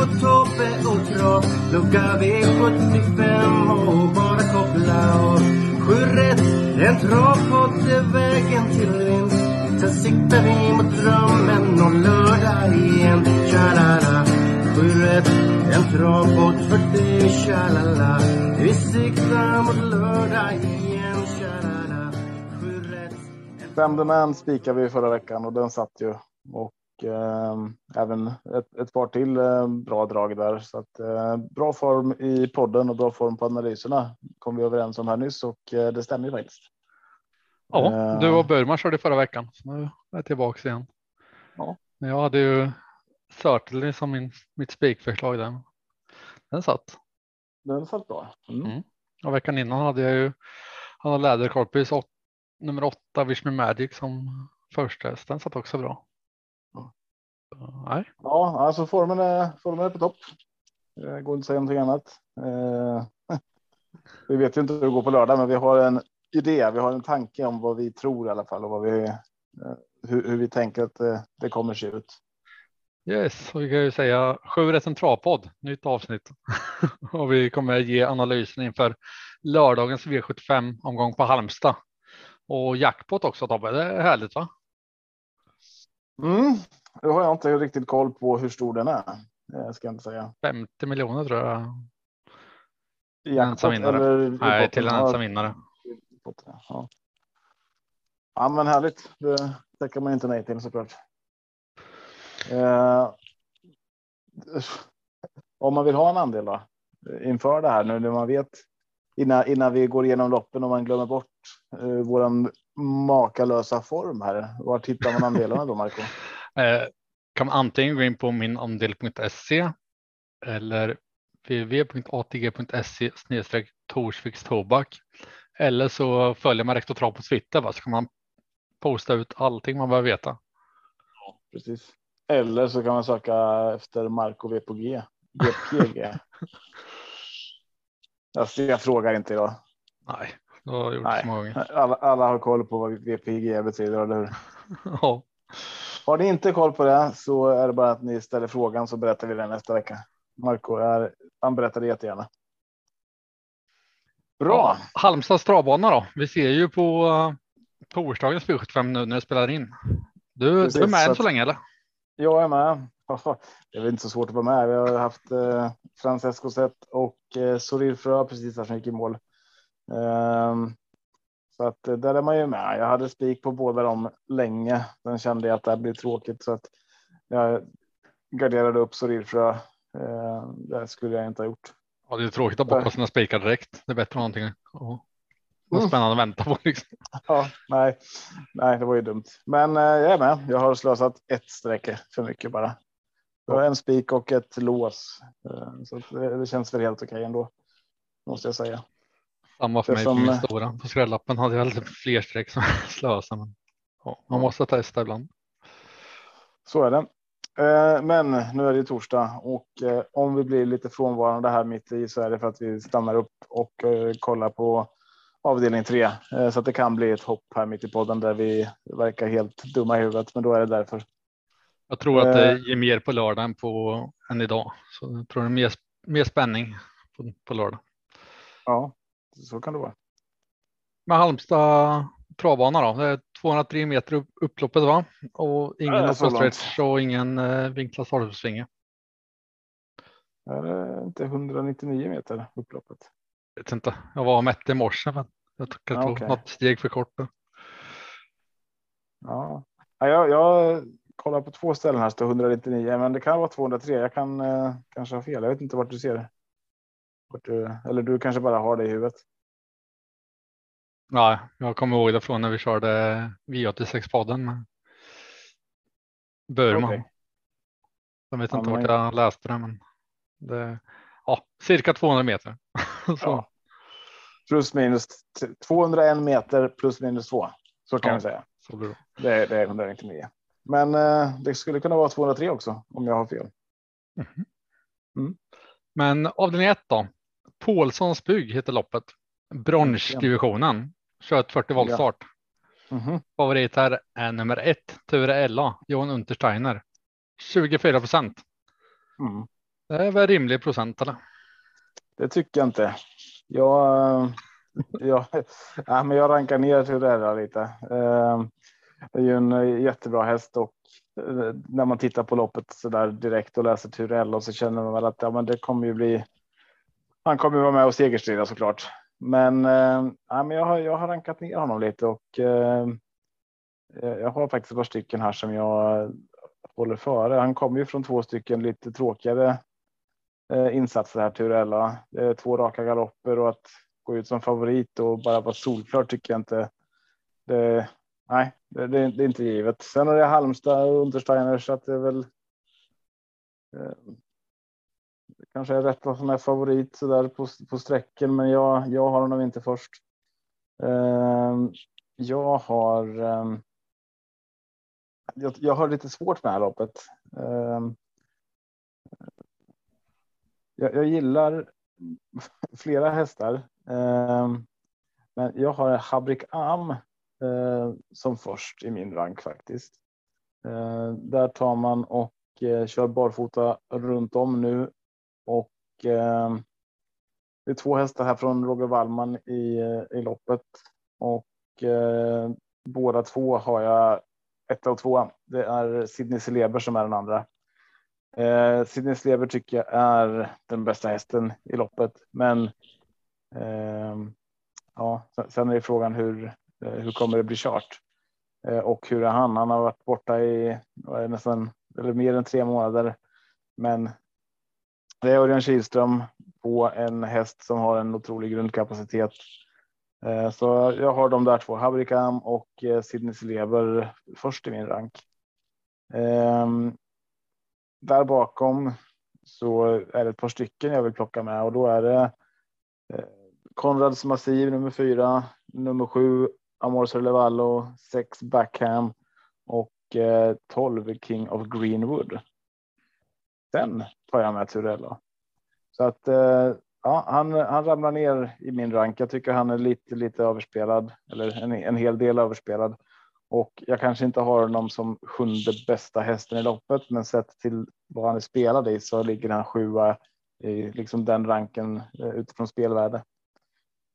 Marco, Tobbe och Trav Lucka V75 och bara koppla av. Sju rätt, en travpodd är vägen till vinst. Sen siktar vi mot drömmen om lördag igen. Tja-la-la. Sju rätt, en travpodd för dig Tja-la-la. Vi siktar mot lördag igen Tja-la-la. Sju rätt. Fem Man spikade vi förra veckan och den satt ju. Och även ett, ett par till eh, bra drag där. Så att, eh, bra form i podden och bra form på analyserna kom vi överens om här nyss och eh, det stämmer ju faktiskt. Ja, du och Burman körde förra veckan. Så nu är jag tillbaka igen. Ja. Jag hade ju Certainly som min, mitt spikförslag där. Den satt. Den satt bra. Mm. Mm. Och veckan innan hade jag ju han har Läderkorpis nummer åtta Wish Me Magic som första häst. Den satt också bra. Ja. Så, nej, Ja, alltså formen är, formen är på topp. Det går inte att säga någonting annat. Eh, vi vet ju inte hur det går på lördag, men vi har en idé. Vi har en tanke om vad vi tror i alla fall och vad vi, eh, hur, hur vi tänker att det, det kommer se ut. Yes, och vi kan ju säga sju rätt en travpodd, nytt avsnitt. och vi kommer ge analysen inför lördagens V75 omgång på Halmstad. Och jackpot också Tobbe, det är härligt va? Mm. Nu har jag inte riktigt koll på hur stor den är. Ska jag inte säga. 50 miljoner tror jag. I ensam vinnare. Nej, till en ensam vinnare. Ja. ja, men härligt. Det tackar man inte nej till såklart. Eh, om man vill ha en andel då inför det här nu när man vet innan, innan vi går igenom loppen och man glömmer bort eh, våran makalösa form här. Var hittar man andelarna då Marco? Eh, kan man antingen gå in på minandel.se eller www.atg.se Torsviks Tobak. Eller så följer man Rektor Trav på Twitter va? så kan man posta ut allting man behöver veta. Precis. Eller så kan man söka efter Marco VPG. VPG. alltså, jag frågar inte idag. Nej, det har gjort Nej. så många gånger. Alla, alla har koll på vad VPG betyder, eller hur? Ja, Har ni inte koll på det så är det bara att ni ställer frågan så berättar vi den nästa vecka. Marco är, han berättar det jättegärna. Bra. Ja, Halmstads travbana då. Vi ser ju på torsdagens V75 nu när det spelar in. Du, Precis, du är med så att- så länge eller? Jag är med. Det är väl inte så svårt att vara med. Vi har haft eh, Francesco Zet och eh, Sorir Frö precis här som gick i mål. Ehm, så att eh, där är man ju med. Jag hade spik på båda dem länge. Sen kände jag att det blir tråkigt så att jag garderade upp Sorir Frö. Ehm, det skulle jag inte ha gjort. Ja, det är tråkigt att bocka sina spikar direkt. Det är bättre ha någonting ja, något Mm. spännande att vänta på. Liksom. Ja, nej, nej, det var ju dumt. Men eh, jag är med. Jag har slösat ett sträcke för mycket bara. Det var en spik och ett lås. Eh, Så det, det känns väl helt okej ändå. Måste jag säga. Samma för mig som- på min stora. På skrällappen hade jag lite fler streck som jag slösade. Men, ja, man måste testa ibland. Så är det. Eh, Men nu är det torsdag och eh, om vi blir lite frånvarande här mitt i så är det för att vi stannar upp och eh, kollar på avdelning tre. Så att det kan bli ett hopp här mitt i podden där vi verkar helt dumma i huvudet. Men då är det därför. Jag tror att det ger mer på lördag än, på, än idag. Så jag tror det är mer, mer spänning på, på lördag. Ja, så kan det vara. Med Halmstad travbana då. Det är 203 meter upp, upploppet va? Och ingen Ja, ja, så långt. stretch och ingen eh, vinklad startupsvinge. Är det inte 199 meter upploppet? Vet inte. Jag var och mätte i morse. Men jag tycker att det okej. något steg för kort. då. Ja, Ja, jag, jag kollar på två ställen här står 199, men det kan vara 203. Jag kan eh, kanske ha fel. Jag vet inte vart du ser du, eller du kanske bara har det i huvudet. Ja, jag kommer ihåg det från när vi körde V86 podden med Burman. Okej. Jag vet inte vart jag läste det, men det, ja, cirka 200 meter. ja. Plus minus 201 meter plus minus två. Så kan ja, vi säga. Så det, det, det är 199. Men eh, det skulle kunna vara 203 också om jag har fel. Mm. Mm. Men avdelning 1 då? Paulssons bygg heter loppet. Bronsdivisionen. Kör ett 40 volt start. Mm -hmm. Favorit här är nummer ett, Ture Ella, Johan Untersteiner. 24 procent. Mm. Det är väl rimlig procent eller? Det tycker jag inte. Jag, jag, ja, men jag rankar ner Ture Ella lite. Eh, det är ju en jättebra häst och eh, när man tittar på loppet så där direkt och läser Turell så känner man väl att ja, men det kommer ju bli. Han kommer ju vara med och segerstrida såklart. Men, eh, ja, men jag, har, jag har rankat ner honom lite och eh, eh, jag har faktiskt ett par stycken här som jag håller före. Han kommer ju från två stycken lite tråkigare eh, insatser här Turella. Två raka galopper och att gå ut som favorit och bara vara solklar tycker jag inte. Det, nej, det, det, det, är inte givet. Sen är det Halmstad och Untersteiner så att det är väl. Eh, Kanske är rätt vad som är favorit så där på, på sträcken, men jag, jag har honom inte först. Eh, jag har. Eh, jag, jag, har lite svårt med det här loppet. Eh, jag, jag, gillar flera hästar, eh, men jag har Habrik Am eh, som först i min rank faktiskt. Eh, där tar man och eh, kör barfota runt om nu och eh, det är två hästar här från Roger Wallman i, eh, i loppet och eh, båda två har jag ett och två. Det är Sidney Celeber som är den andra. Eh, Sidney Celeber tycker jag är den bästa hästen i loppet, men eh, ja, sen är det frågan hur eh, hur kommer det bli kört? Eh, och hur är han? Han har varit borta i nästan eller mer än tre månader. Men det är Örjan Kihlström på en häst som har en otrolig grundkapacitet. Eh, så jag har de där två, Habrikam och eh, Sidney Lever först i min rank. Ehm, där bakom så är det ett par stycken jag vill plocka med och då är det eh, Konrads Massiv nummer fyra, nummer sju Amor Levallo, sex Backham och tolv 12 King of Greenwood. Sen tar jag med Turello. Så att eh, ja, han, han ramlar ner i min rank. Jag tycker han är lite, lite överspelad eller en, en hel del överspelad och jag kanske inte har honom som sjunde bästa hästen i loppet, men sett till vad han är spelad i så ligger han sjua i liksom den ranken eh, utifrån spelvärde.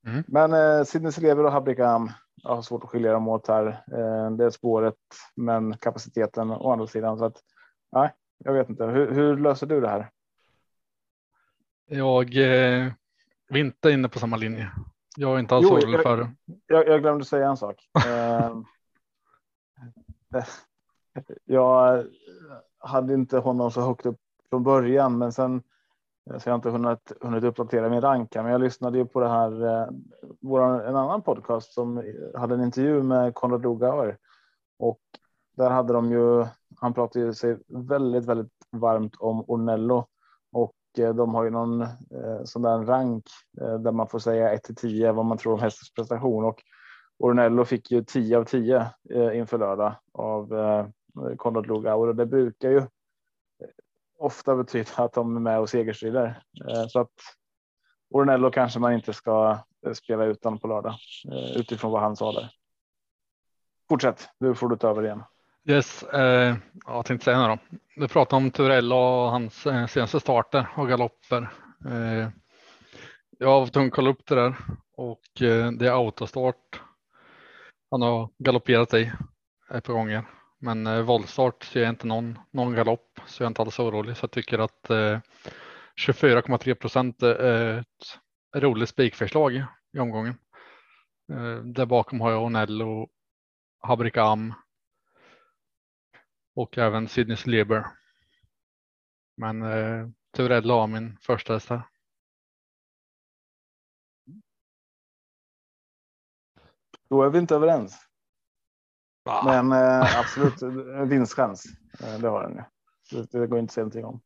Mm. Men eh, Sidney Celeber och Habrikam jag har svårt att skilja dem åt här. Eh, det är spåret, men kapaciteten å andra sidan. Så att, nej, jag vet inte. Hur, hur löser du det här? Jag eh, är inte inne på samma linje. Jag är inte alls orolig för. Jag, jag glömde säga en sak. Eh, jag hade inte honom så högt upp från början, men sen så jag har inte hunnit, hunnit uppdatera min ranka, men jag lyssnade ju på det här. Eh, våran, en annan podcast som hade en intervju med Konrad Lugauer och där hade de ju. Han pratade ju sig väldigt, väldigt varmt om Ornello och eh, de har ju någon eh, sån där rank eh, där man får säga 1 till 10 vad man tror om hästens prestation och Ornello fick ju 10 av 10 eh, inför lördag av eh, Konrad Lugauer och det brukar ju eh, ofta betyder att de är med och segerstrider. Eh, så att Ornello kanske man inte ska eh, spela utan på lördag eh, utifrån vad han sa där. Fortsätt, nu får du ta över igen. Yes, eh, jag tänkte säga några. Du pratade om Turella och hans eh, senaste starter och galopper. Eh, jag har tungt kolla upp det där och eh, det är autostart. Han har galopperat i ett par gånger men eh, voltstart ser jag inte någon, någon galopp så jag är inte alls orolig. Så jag tycker att eh, 24,3 procent är ett roligt spikförslag i omgången. Eh, där bakom har jag Onello, Habrika Am och även Sidneys Leber. Men eh, Turell har min första häst här. Då är vi inte överens. Ah. Men eh, absolut vinstchans. Eh, det har den ju. det, det går inte att säga någonting om.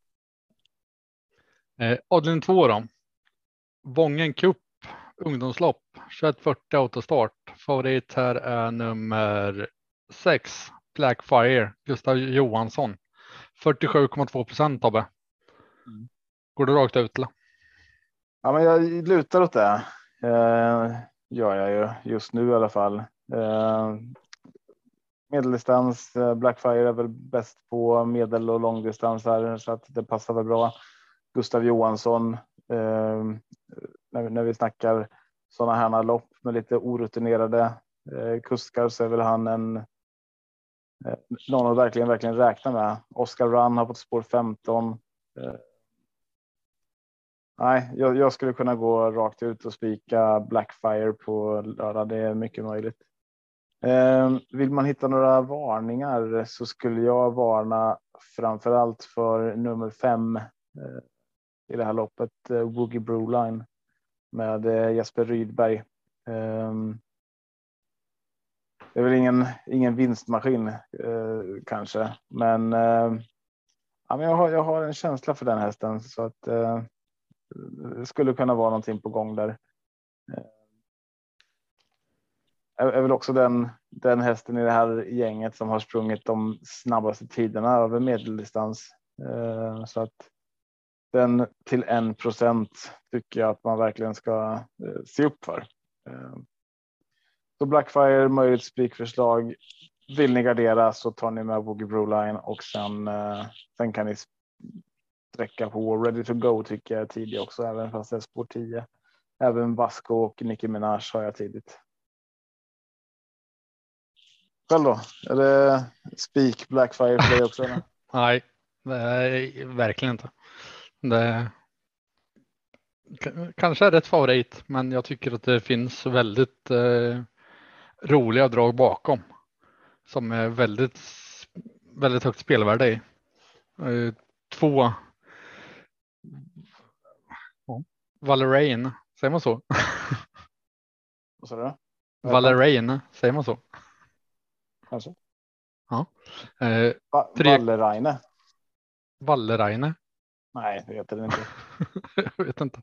Eh, Adlin 2 då. Vången Cup ungdomslopp 2140 autostart. Favorit här är nummer 6 Blackfire Gustav Johansson. 47,2 procent Tobbe. Mm. Går du rakt ut eller? Ja, men jag lutar åt det. Eh, gör jag ju just nu i alla fall. Eh, medeldistans. Eh, Blackfire är väl bäst på medel och långdistans här så att det passar väl bra. Gustav Johansson. Eh, när, vi, när vi snackar sådana här lopp med lite orutinerade eh, kuskar så är väl han en Eh, någon att verkligen, verkligen räkna med. Oscar Run har fått spår 15. Eh, nej, jag, jag, skulle kunna gå rakt ut och spika Blackfire på lördag. Det är mycket möjligt. Eh, vill man hitta några varningar så skulle jag varna framför allt för nummer fem eh, i det här loppet, eh, Woogie Broline med eh, Jesper Rydberg. Um, det är väl ingen, ingen vinstmaskin eh, kanske, men, eh, ja, men jag, har, jag har en känsla för den hästen så att eh, det skulle kunna vara någonting på gång där. Eh, är, väl också den, den hästen i det här gänget som har sprungit de snabbaste tiderna över medeldistans. Eh, så att den till en procent tycker jag att man verkligen ska eh, se upp för. Eh, så Blackfire möjligt spikförslag. Vill ni gardera så tar ni med Boogie Broline och sen, eh, sen kan ni sträcka på Ready to go tycker jag tidigt också, även fast det är spår 10. Även Vasco och Nicki Minaj har jag tidigt. Själv då? Är det spik Blackfire för dig också? Eller? Nej, verkligen inte. Det kanske är rätt favorit, men jag tycker att det finns väldigt eh, roliga drag bakom som är väldigt, väldigt högt spelvärde i. Eh, två. Valerain, säger man så? Vad sa du? Valerain, säger man så? Kanske. Ja. Eh, Va tre... Valleraine. Valleraine. Nej, det heter den inte. jag vet inte.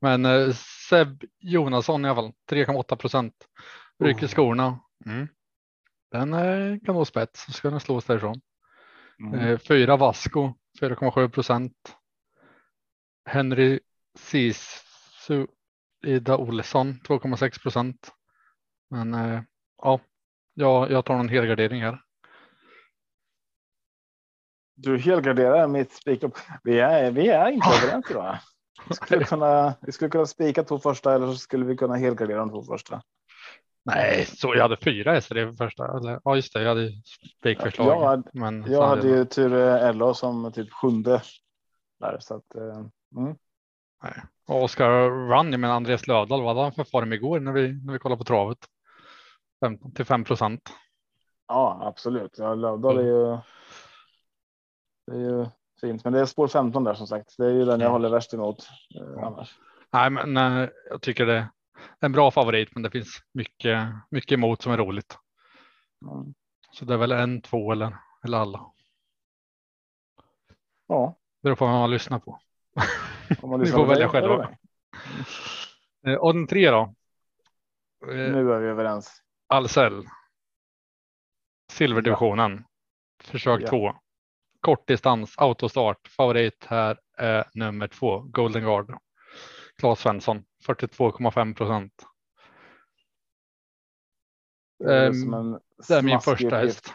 Men eh, Seb Jonasson i alla fall 3,8 procent. Rycker skorna. Mm. Den eh, kan nå spets så ska den slås därifrån. Mm. Eh, fyra Vasco 4,7 procent. Henry Sisu Ida Olsson 2,6 procent. Men eh, ja, jag, jag tar någon helgardering här. Du helgarderar mitt spiklopp. Vi är, vi är inte överens idag. Vi skulle, kunna, vi skulle kunna spika två första eller så skulle vi kunna helgardera de två första. Nej, så jag hade fyra hästar i första. Eller, ja, just det. Jag hade spikförslag. Jag, hade, men jag hade ju tur LA som typ sjunde. Där, så att, eh, mm. Nej. Och Oskar Run, men Andreas Lövdahl, vad hade han för form igår när vi, när vi kollade på travet? 15 till 5 procent. Ja, absolut. Ja, Lövdahl är ju det är ju fint, men det är spår 15 där som sagt. Det är ju den jag håller värst emot eh, annars. Nej, men nej, eh, jag tycker det en bra favorit, men det finns mycket, mycket emot som är roligt. Mm. Så det är väl en, två eller, eller alla. Ja. Det beror på vad man lyssnar på. Man lyssnar Vi får välja dig, själva. Eh, och den tre då? Eh, nu är vi överens. Ahlsell. Silverdivisionen. Ja. Försök ja. två kortdistans autostart. Favorit här är nummer två, Golden Guard. Claes Svensson, 42,5 procent. Det är, um, det är min första häst.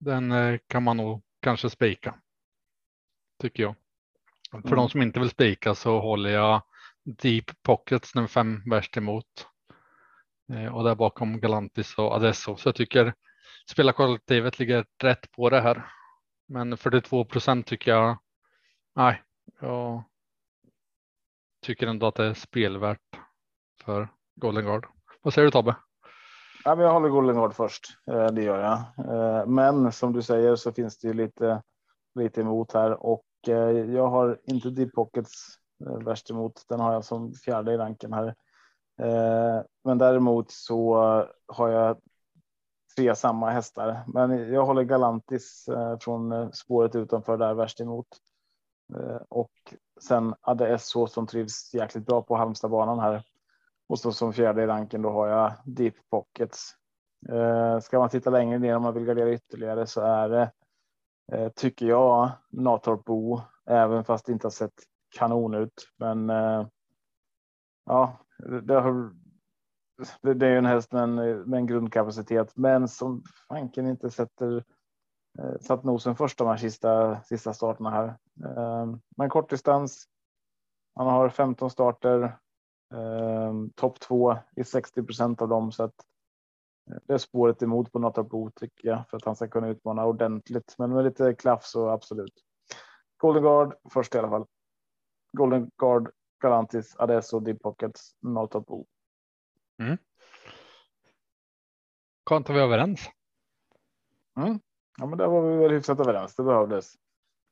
Den eh, kan man nog kanske spika. Tycker jag. Mm. För de som inte vill spika så håller jag Deep Pockets nummer fem värst emot. Eh, och där bakom Galantis och Adesso. Så jag tycker spelarkollektivet ligger rätt på det här. Men 42 procent tycker jag. Nej, jag tycker ändå att det är spelvärt för Golden Guard. Vad säger du Tobbe? Ja, men jag håller Golden Guard först. Eh, det gör jag. Eh, men som du säger så finns det ju lite, lite emot här och eh, jag har inte Deep Pockets värst emot. Den har jag som fjärde i ranken här. Men däremot så har jag tre samma hästar, men jag håller Galantis från spåret utanför där värst emot. Eh, och sen hade SH som trivs jäkligt bra på Halmstadbanan här. Och så som fjärde i ranken då har jag Deep Pockets. Eh, ska man titta längre ner om man vill gardera ytterligare så är det eh, tycker jag Natorp Bo, även fast det inte har sett kanon ut. Men ja, det har det är ju en häst med en, med en grundkapacitet, men som fanken inte sätter satt nosen först de här sista, sista starterna här. Eh, men kortdistans. Han har 15 starter, eh, topp två i 60% av dem så att det är spåret emot på något av blod tycker jag för att han ska kunna utmana ordentligt. Men med lite klaff så absolut. Golden Guard först i alla fall. Golden Guard, Galantis, Adesso, Deep Pockets, Blue. Mm. Skönt att vi är överens. Mm. Ja, men där var vi väl hyfsat överens. Det behövdes.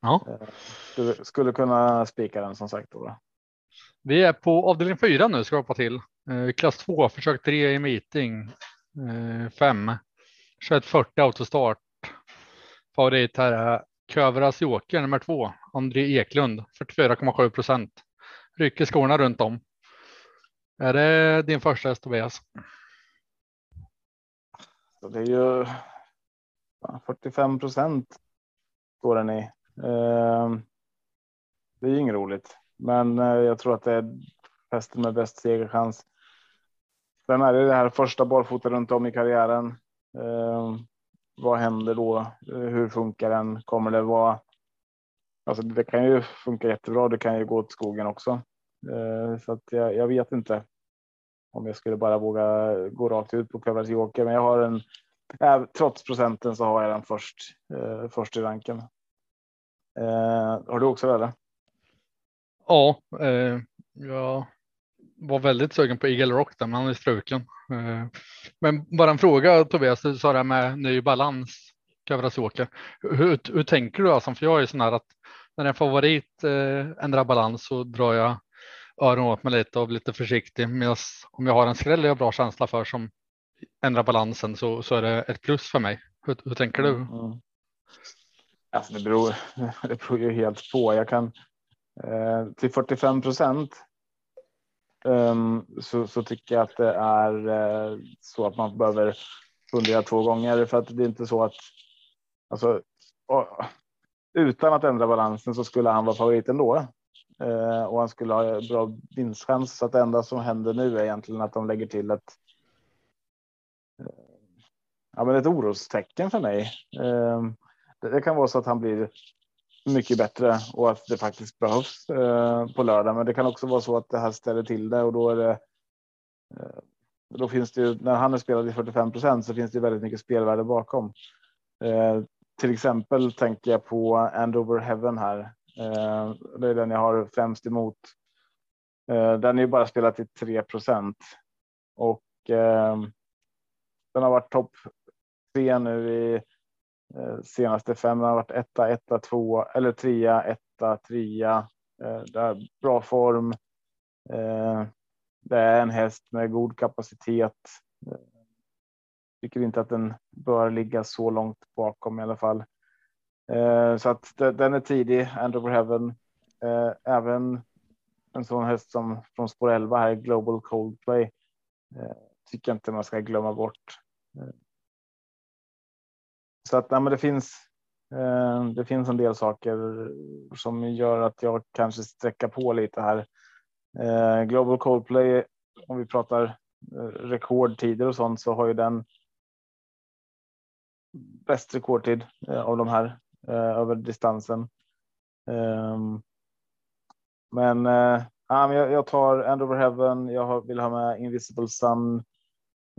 Ja. Eh, skulle, skulle kunna spika den som sagt. Då. Vi är på avdelning fyra nu ska vi hoppa till. Eh, klass 2, försök 3 i meeting. 5. 2140 autostart. Favorit här är Kövras Joker nummer 2. André Eklund 44,7 procent. Rycker skorna runt om. Är det din första häst Tobias? Det är ju 45 procent går den i. Ehm, det är ju inget roligt, men eh, jag tror att det är hästen med bäst segerchans. Sen är det det här första barfota runt om i karriären. Ehm, vad händer då? Eh, hur funkar den? Kommer det vara? Alltså det kan ju funka jättebra. Det kan ju gå åt skogen också. Eh, så att jag, jag, vet inte om jag skulle bara våga gå rakt ut på Kövers Joker, men jag har en. Äh, trots procenten så har jag den först eh, först i ranken. Eh, har du också det? Ja, eh, jag var väldigt sugen på Eagle Rock där, men han är struken. Eh, men bara en fråga Tobias, du sa det här med ny balans. Kövras Hur, hur, tänker du? Alltså, för jag är sån här att när en favorit eh, ändrar balans så drar jag öronen åt mig lite och blir lite försiktig. Medan om jag har en skräll jag har bra känsla för som ändra balansen så, så är det ett plus för mig. Hur, hur tänker du? Mm. mm. Alltså det, beror, det beror ju helt på. Jag kan eh, till 45 procent um, så, så tycker jag att det är eh, så att man behöver fundera två gånger för att det är inte så att alltså, och, utan att ändra balansen så skulle han vara favorit ändå. Eh, och han skulle ha bra vinstchans. Så att det enda som händer nu är egentligen att de lägger till ett. Ja, men ett orostecken för mig. Eh, det, kan vara så att han blir mycket bättre och att det faktiskt behövs eh, på lördag. Men det kan också vara så att det här ställer till det och då är det. Eh, då finns det ju när han är spelad i 45% så finns det väldigt mycket spelvärde bakom. Eh, till exempel tänker jag på Andover Heaven här Eh, det är den jag har främst emot. Eh, den är ju bara spelat till 3 och ehm, den har varit topp tre nu i eh, senaste fem. Han har varit etta, etta, två eller trea, etta, trea. Eh, det bra form. Eh, det är en häst med god kapacitet. Eh, tycker inte att den bör ligga så långt bakom i alla fall. Eh, så att den är tidig, End over Heaven. Eh, även en sån häst som från spår 11 här, Global Coldplay, eh, tycker jag inte man ska glömma bort. Så att ja, men det finns. Eh, det finns en del saker som gör att jag kanske sträcka på lite här. Eh, Global Coldplay, om vi pratar eh, rekordtider och sånt så har ju den bäst rekordtid av de här Eh, över distansen. Ehm, men eh, jag tar End over Heaven. Jag vill ha med Invisible Sun.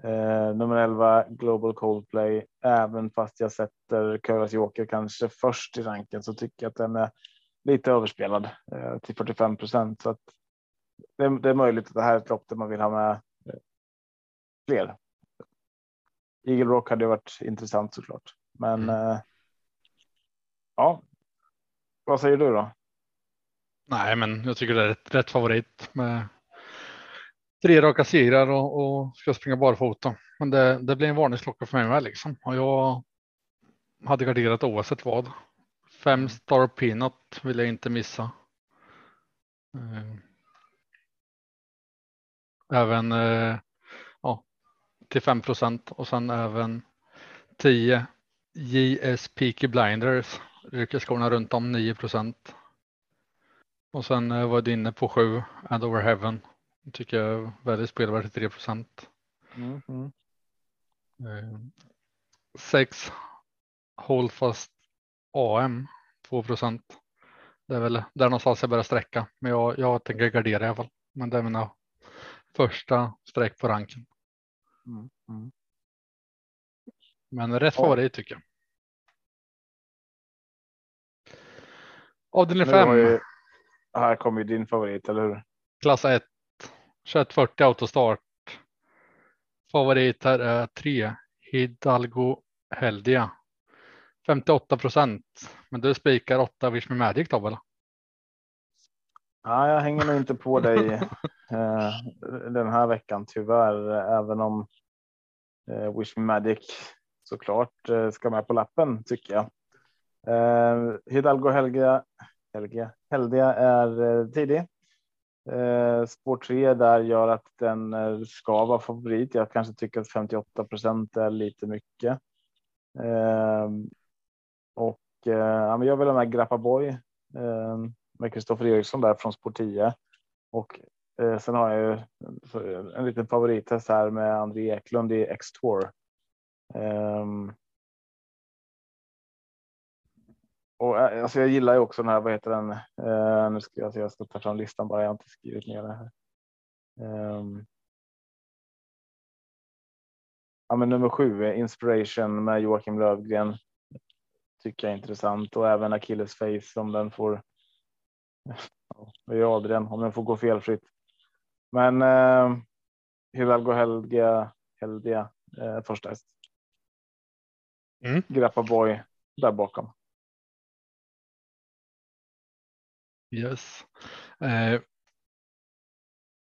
Eh, nummer 11 Global Coldplay. Även fast jag sätter Köras Joker kanske först i ranken så tycker jag att den är lite överspelad eh, till 45 procent. Så att det, det, är möjligt att det här är ett lopp där man vill ha med eh, fler. Eagle Rock hade varit intressant såklart, men mm. eh, Ja. Vad säger du då? Nej, men jag tycker det är rätt, rätt favorit med tre raka segrar och, och ska springa barfota. men det, det blir en varningsklocka för mig med liksom. Och jag hade garderat oavsett vad. Fem star peanut vill jag inte missa. Eh, även eh, ja, till 5 procent och sen även 10 JS Peaky Blinders. Yrkesskorna runt om 9 procent. Och sen eh, var du inne på 7 And Over Heaven. Tycker jag väldigt spelvärt 3 Mm, mm. 6 Holdfast AM 2% Det är väl där någonstans jag börjar sträcka, men jag, jag tänker gardera i alla fall. Men det är mina första streck på ranken. Mm, mm. Men rätt Ja. favorit tycker jag. Avdelning Nu har 5, ju- Här kommer ju din favorit, eller hur? klass 1, 2140 autostart. Favorit här är 3, Hidalgo Heldia. 58 procent, men du spikar 8 Wish Me Magic då väl? Ja, jag hänger nog inte på dig eh, den här veckan tyvärr, även om eh, Wish Me Magic såklart eh, ska med på lappen tycker jag. Eh, Hidalgo Helga, Helga, Heldia är eh, tidig. Eh, spår 3 där gör att den eh, ska vara favorit. Jag kanske tycker att 58 procent är lite mycket. Eh, och eh, jag vill ha med Grappa Boy eh, med Kristoffer Eriksson där från spår 10. Och eh, sen har jag ju en, liten favorithäst här med André Eklund i X-Tour. Ehm, och eh, alltså jag gillar ju också den här, vad heter den? Eh, nu ska jag, se, jag ska ta fram listan bara, jag har inte skrivit ner det här. Ehm. ja, men nummer sju, Inspiration med Joakim Lövgren. Tycker jag är intressant och även Achilles Face om den får. Det är Adrian om den får gå felfritt. Men eh, Hidalgo Helga, Heldia eh, första häst. Mm. Grappa Boy där bakom. Yes. Eh,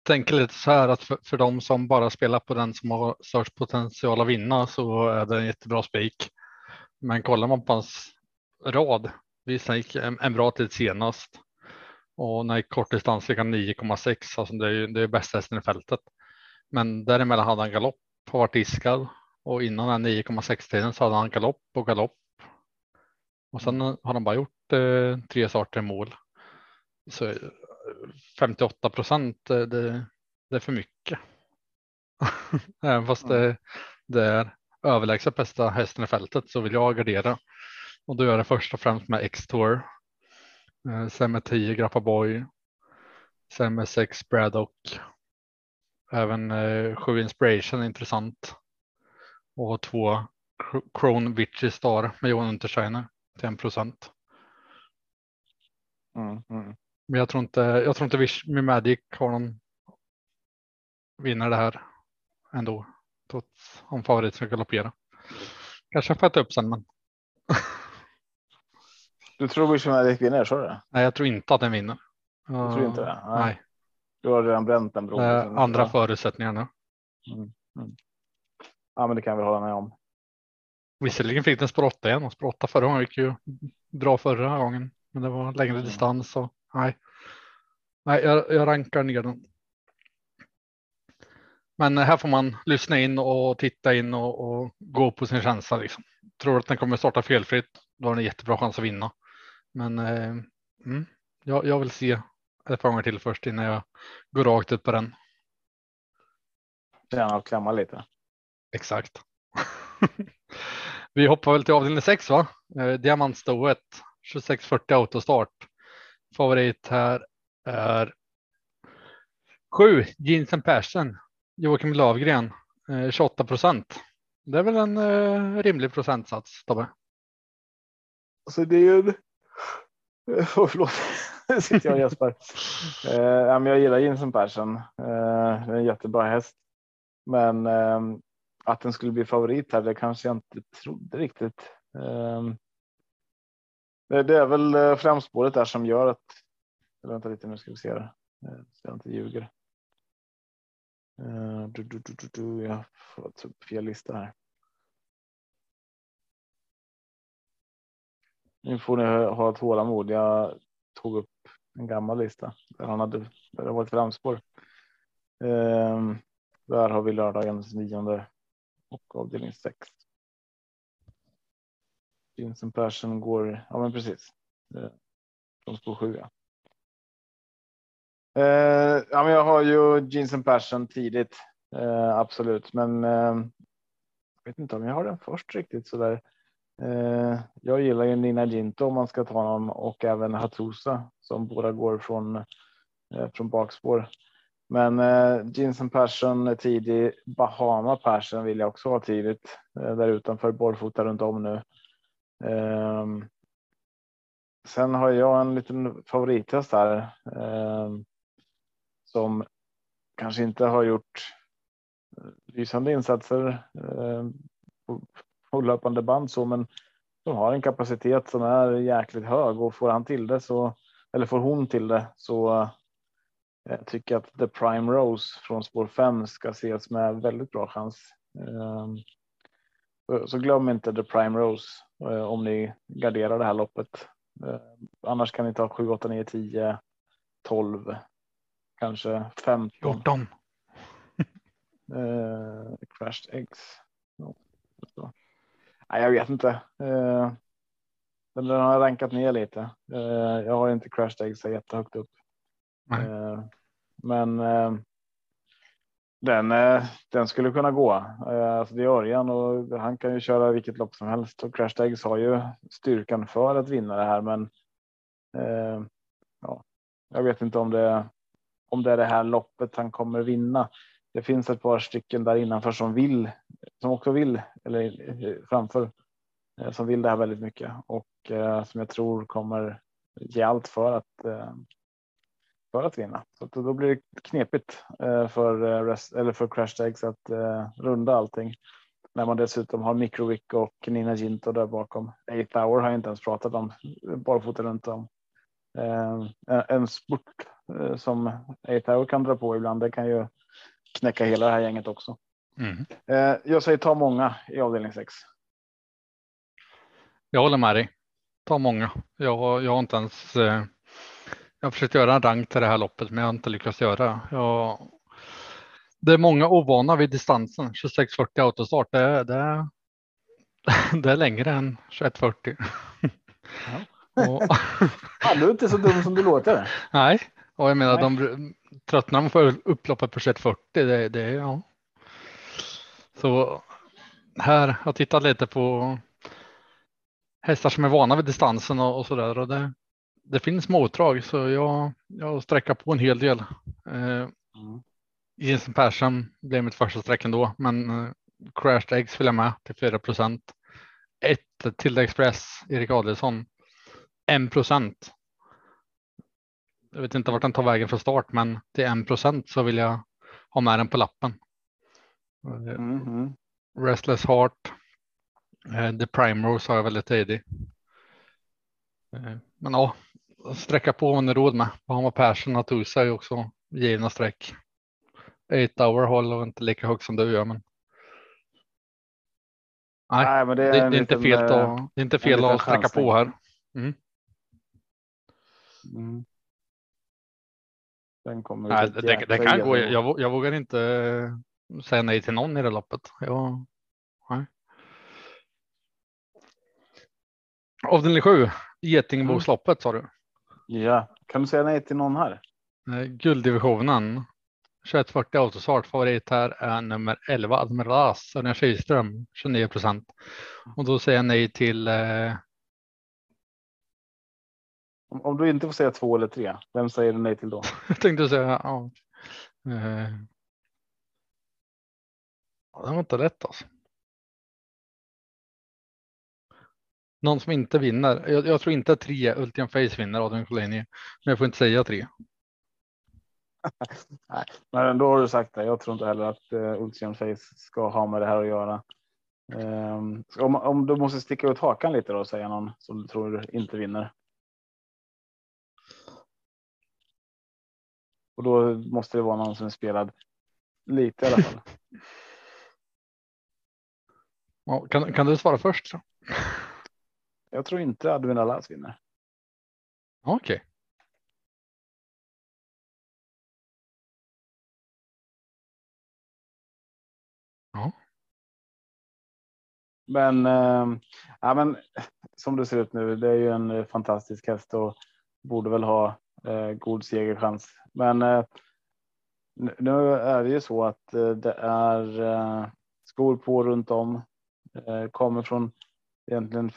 tänker lite så här att för, för de som bara spelar på den som har störst potential att vinna så är det en jättebra spik. Men kollar man på hans rad, visst gick en, en bra tid senast och när kortdistans gick han 9,6, alltså det är ju det är bästa hästen i fältet. Men däremellan hade han galopp och varit diskad och innan den 9,6 tiden så hade han galopp och galopp. Och sen har han bara gjort eh, tre starter i mål. Så eh, 58 procent, det, det, det är för mycket. Även fast det, det är överlägset bästa hästen i fältet så vill jag gardera. Och då gör jag det först och främst med X-Tour. Eh, sen med 10 Grappa Boy. Sen med 6 Braddock. Även eh, 7 Inspiration är intressant. Och 2 Crone Vichy Star med Johan Untersteiner till 1 procent. Mm, mm. Men jag tror inte, jag tror inte Wish med Magic har någon vinner det här ändå. Trots om favorit ska galoppera. Kanske får jag ta upp sen, men Du tror Wish Magic vinner, så det? nej, jag tror inte att den vinner. Du tror inte det? Nej, Du har redan bränt den bron. är andra förutsättningar nu. Ja, men det kan vi hålla med om. Visserligen fick den 8 igen och 8 förra gången gick ju bra förra gången. Men det var längre Mm. distans och nej. Nej, jag, jag rankar ner den. Men här får man lyssna in och titta in och, och gå på sin känsla. Liksom. Tror att den kommer starta felfritt, då har den en jättebra chans att vinna. Men eh, mm, jag, jag vill se ett par gånger till först innan jag går rakt ut på den. Gärna och klämma lite. Exakt. Vi hoppar väl till avdelning 6 va? Eh, Diamantstoet 2640 autostart. Favorit här är 7 Jensen Persson. Joakim Lövgren eh, 28 procent. Det är väl en eh, rimlig procentsats Tobbe? Alltså det är ju. en- Oh, förlåt, nu sitter jag och gäspar. Eh, ja, men jag gillar Jensen Persson. Eh, det är en jättebra häst. Men eh, att den skulle bli favorit här, det kanske jag inte trodde riktigt. Eh, det, det är väl eh, framspåret där som gör att. Eller vänta lite, nu ska vi se det. Eh, så jag inte ljuger. Eh, du, du, du, du, jag får ta upp fel lista här. Nu får ni ha tålamod. Jag tog upp en gammal lista där han hade där det varit framspår. Ehm, där har vi lördagens nionde och avdelning 6. Vincent Persson går, ja men precis. Eh, de står sju. Ja. Eh, ja, men jag har ju Jeans Persson Passion tidigt. Eh, absolut, men eh, jag vet inte om jag har den först riktigt så där. Eh, jag gillar ju Nina Ginto om man ska ta någon och även Hatusa som båda går från eh, från bakspår. Men eh, Jeans Persson Passion är tidig. Bahama Passion vill jag också ha tidigt eh, där utanför barfota runt om nu. Ehm, sen har jag en liten favorithäst här ehm, som kanske inte har gjort eh, lysande insatser ehm, på, på löpande band så, men de har en kapacitet som är jäkligt hög och får han till det så eller får hon till det så eh, jag tycker att The Prime Rose från spår 5 ska ses med väldigt bra chans. Så glöm inte The Prime Rose eh, om ni garderar det här loppet. Ehm, annars kan ni ta 7, 8, 9, 10, 12, kanske 15. 14. Uh, crashed eggs. No. Nej, jag vet inte. Uh, den har rankat ner lite. Uh, jag har inte crashed eggs jättehögt upp. Uh, men den, eh, den skulle kunna gå. Eh, alltså det är Örjan och han kan ju köra vilket lopp som helst och Crash Dags har ju styrkan för att vinna det här. Men eh, ja, jag vet inte om det om det är det här loppet han kommer vinna. Det finns ett par stycken där innanför som vill, som också vill, eller framför, som vill det här väldigt mycket och eh, som jag tror kommer ge allt för att eh, för att vinna. Så att då blir det knepigt för rest, eller för Crash Eggs att runda allting. När man dessutom har Microwick och Nina Ginto där bakom. Eighth Hour har jag inte ens pratat om barfota runt om. En spurt Eh, som A-Tower kan dra på ibland. Det kan ju knäcka hela det här gänget också. Mm. Eh, jag säger ta många i avdelning 6. Jag håller med dig. Ta många. Jag, jag har inte ens. Jag har försökt göra en rank till det här loppet, men jag har inte lyckats göra. Jag, det är många ovana vid distansen. 2640 autostart. Det, det, det är längre än 2140. Ja. Och... ja, du är inte så dum som du låter. Nej, och jag menar, Nej. de tröttnar man på upploppet på 2140. Det, det är ja. Så här har jag tittat lite på hästar som är vana vid distansen och, och så där och det, det finns smådrag så jag, jag sträcker på en hel del. Eh, mm. Jensen Persson blev mitt första streck ändå, men eh, Crashed Eggs vill jag med till 4 procent. Ett till Express, Erik Adelsson, 1 procent jag vet inte vart den tar vägen från start, men till en procent så vill jag ha med den på lappen. Mm -hmm. Restless Heart. Eh, The Primrose har jag väldigt tidig. Eh, men ja, sträcka på om ni råd med. Bahama Persson och Tusa är också givna streck. Eight hour håller inte lika högt som du gör, men. Nej, Nej men det, är, det, det är inte fel att, eh, det är inte fel att sträcka på här. Mm. Mm. Nej, det, det kan gå. Jag, jag vågar inte säga nej till någon i det loppet. Jag, nej. Avdelning 7, Getingebosloppet sa du. Ja, kan du säga nej till någon här? Gulddivisionen. 2140 autostart. Favorit här är nummer 11 Admiras Örjan Kihlström 29 procent. Och då säger jag nej till eh, om, om, du inte får säga två eller tre, vem säger du nej till då? Jag tänkte säga ja. Eh. ja det var inte lätt alltså. Någon som inte vinner. Jag, jag tror inte att tre Ultian Face vinner Adrian Collini, men jag får inte säga tre. Nej, men då har du sagt det. Jag tror inte heller att uh, Ultian Face ska ha med det här att göra. Um, om, om du måste sticka ut hakan lite då och säga någon som du tror inte vinner. Och då måste det vara någon som är spelad lite i alla fall. Kan, kan du svara först? Jag tror inte Admiral As vinner. Okej. Ja, Men, eh, ja, men som det ser ut nu, det är ju en eh, fantastisk häst och borde väl ha eh, god segerchans. Men eh, nu- är det ju så att det är skor på runt om. Kommer från egentligen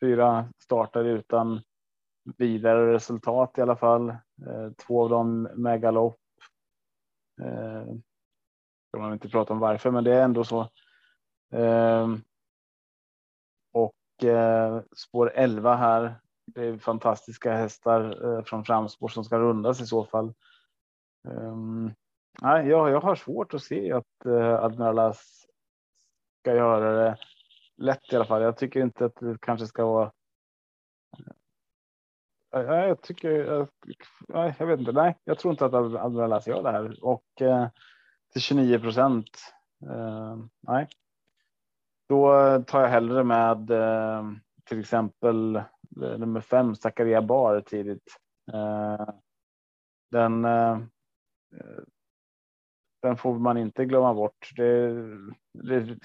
fyra starter utan vidare resultat i alla fall. Eh, två av dem med galopp. Eh, ska man inte prata om varför, men det är ändå så. Eh, och spår 11 här. Det är fantastiska hästar från framspår som ska rundas i så fall. Ehm, nej, jag, jag har svårt att se att Admiralas ska göra det lätt i alla fall. Jag tycker inte att det kanske ska vara. Nej, jag tycker. Nej, jag vet inte. Nej, jag tror inte att andra läser gör det här och eh, till 29 procent. Eh, nej, då tar jag hellre med eh, till exempel eh, nummer fem, Zakaria Bar tidigt. Eh, den, eh, eh, den får man inte glömma bort. Det, det,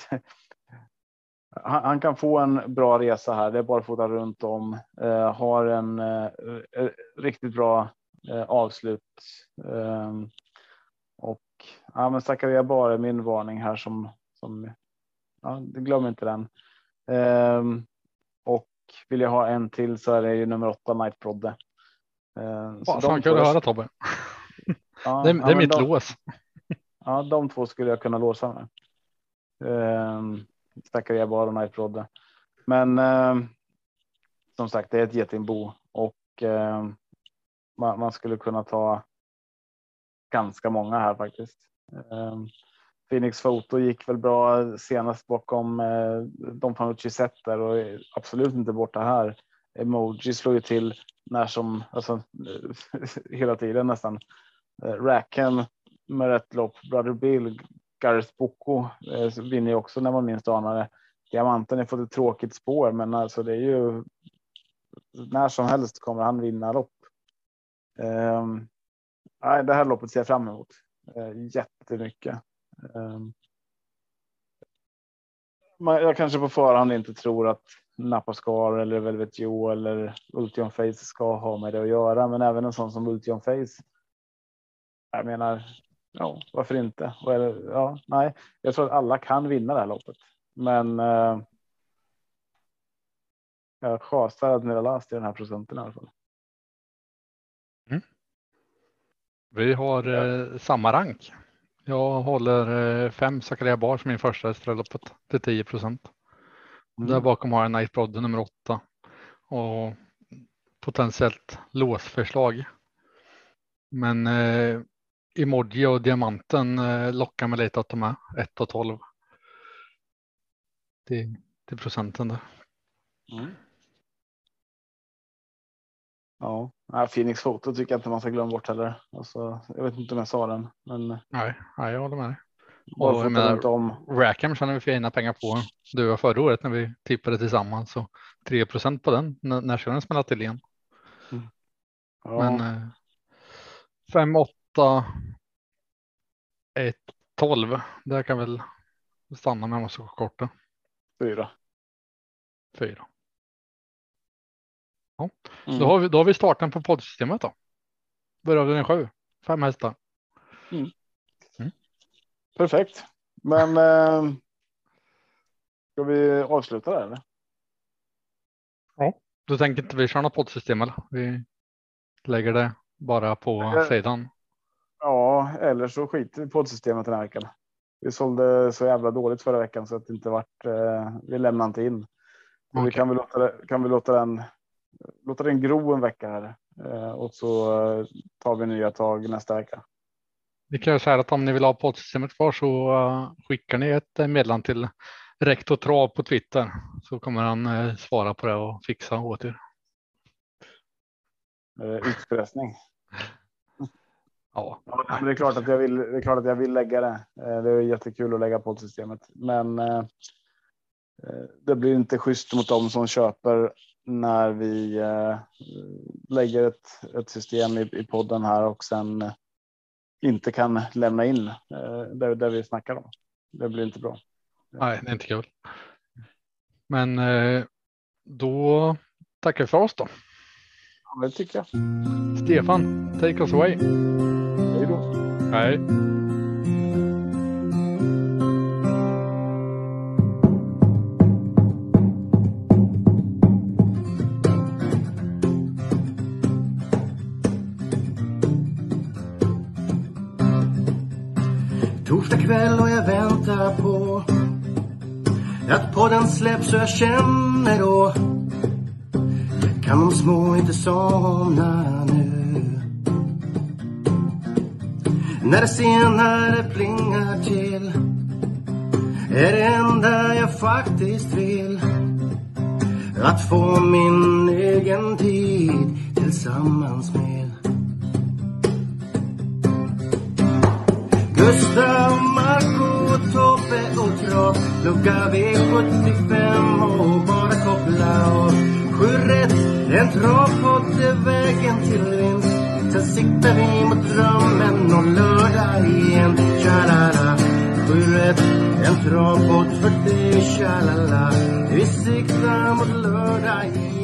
han, han kan få en bra resa här. Det är bara att fota runt om. Eh, har en eh, eh, riktigt bra eh, avslut. Eh, och ja, men Zakaria Bar är min varning här som som ja, glöm inte den. Ehm, och vill jag ha en till så är det ju nummer åtta Night Prodde. Ehm, Fan, fan två- kul att höra Tobbe. Ja, Det, är- ja, det är men mitt de, lås. Ja, de två skulle jag kunna låsa med. Ehm, Zakaria Bar och Night Prodde. Men eh, som sagt, det är ett getingbo och eh, man, man skulle kunna ta ganska många här faktiskt. Eh, Phoenix Foto gick väl bra senast bakom eh, Don Panucci set där och är absolut inte borta här. Emoji slår ju till när som alltså hela tiden nästan. Eh, Rackham med rätt lopp. Brother Bill, Gareth Boko eh, vinner ju också när man minst anar det. Diamanten har fått ett tråkigt spår, men alltså det är ju. När som helst kommer han vinna lopp. Eh, det här loppet ser jag fram emot eh, jättemycket. Eh, jag kanske på förhand inte tror att Napascar eller Velvet Joe eller Ultion Face ska ha med det att göra, men även en sån som Ultion Face. Jag menar, ja, varför inte? Ja, nej, jag tror att alla kan vinna det här loppet, men. Uh, jag chasar Admiral Last i den här procenten i alla fall. Vi har eh, samma rank. Jag håller eh, fem Zakaria Bar som min första i det här loppet till 10 procent. Där bakom har jag Night Brodde nummer åtta och potentiellt låsförslag. Men eh, Emoji och Diamanten eh, lockar mig lite att ta med 1 och 12. Till, till procenten där. Mm. Ja, Phoenix Foto tycker jag inte man ska glömma bort heller. Alltså, jag vet inte om jag sa den, men Nej, nej jag håller med dig. Och jag menar- om. Rackham tjänade vi fina pengar på. Du var förra året när vi tippade tillsammans så 3% på den. N- när ska den smälla till igen? Ja, Men eh, 5, 8, 1, 12. Där kan väl stanna med måste korta. fyra. 4. Mm. Då, har vi, då har vi starten på poddsystemet då. Börjar den sju. Fem hästar. Perfekt. Men eh, ska vi avsluta där eller? Du tänker inte vi köra något poddsystem eller? Vi lägger det bara på sidan. Ja, eller så skiter vi i poddsystemet den här veckan. Vi sålde så jävla dåligt förra veckan så att det inte vart. Eh, vi lämnar inte in. Så Vi kan väl låta, kan vi låta den. Låta den gro en vecka här eh, och så eh, tar vi nya tag nästa vecka. Vi kan ju säga att om ni vill ha poddsystemet kvar så uh, skickar ni ett meddelande till Rektor Trav på Twitter så kommer han eh, svara på det och fixa åt er. Eh, utpressning. Ja, Ja, det är klart att jag vill. Det är klart att jag vill lägga det. Eh, Det är jättekul att lägga poddsystemet, men. eh, eh, Det blir inte schysst mot dem som köper när vi lägger ett, ett system i, i podden här och sen inte kan lämna in eh, där, där vi snackar om. Det blir inte bra. nej, det är inte kul. Men då tackar vi för oss då. Ja, det tycker jag. Stefan, take us away. Nej. Torsdag kväll och jag väntar på att podden släpps och jag känner då kan de små inte somna nu. När det senare plingar till är det enda jag faktiskt vill. Att få min egen tid tillsammans med. Gustav, Marco, Tobbe och Trav Lucka V75 och bara koppla av. Sju rätt, en travpott är vägen till vinst. Sen siktar vi mot drömmen och lördag igen. Tja-la-la Sju en travbåt för dig Tja-la-la. Vi siktar mot lördag igen.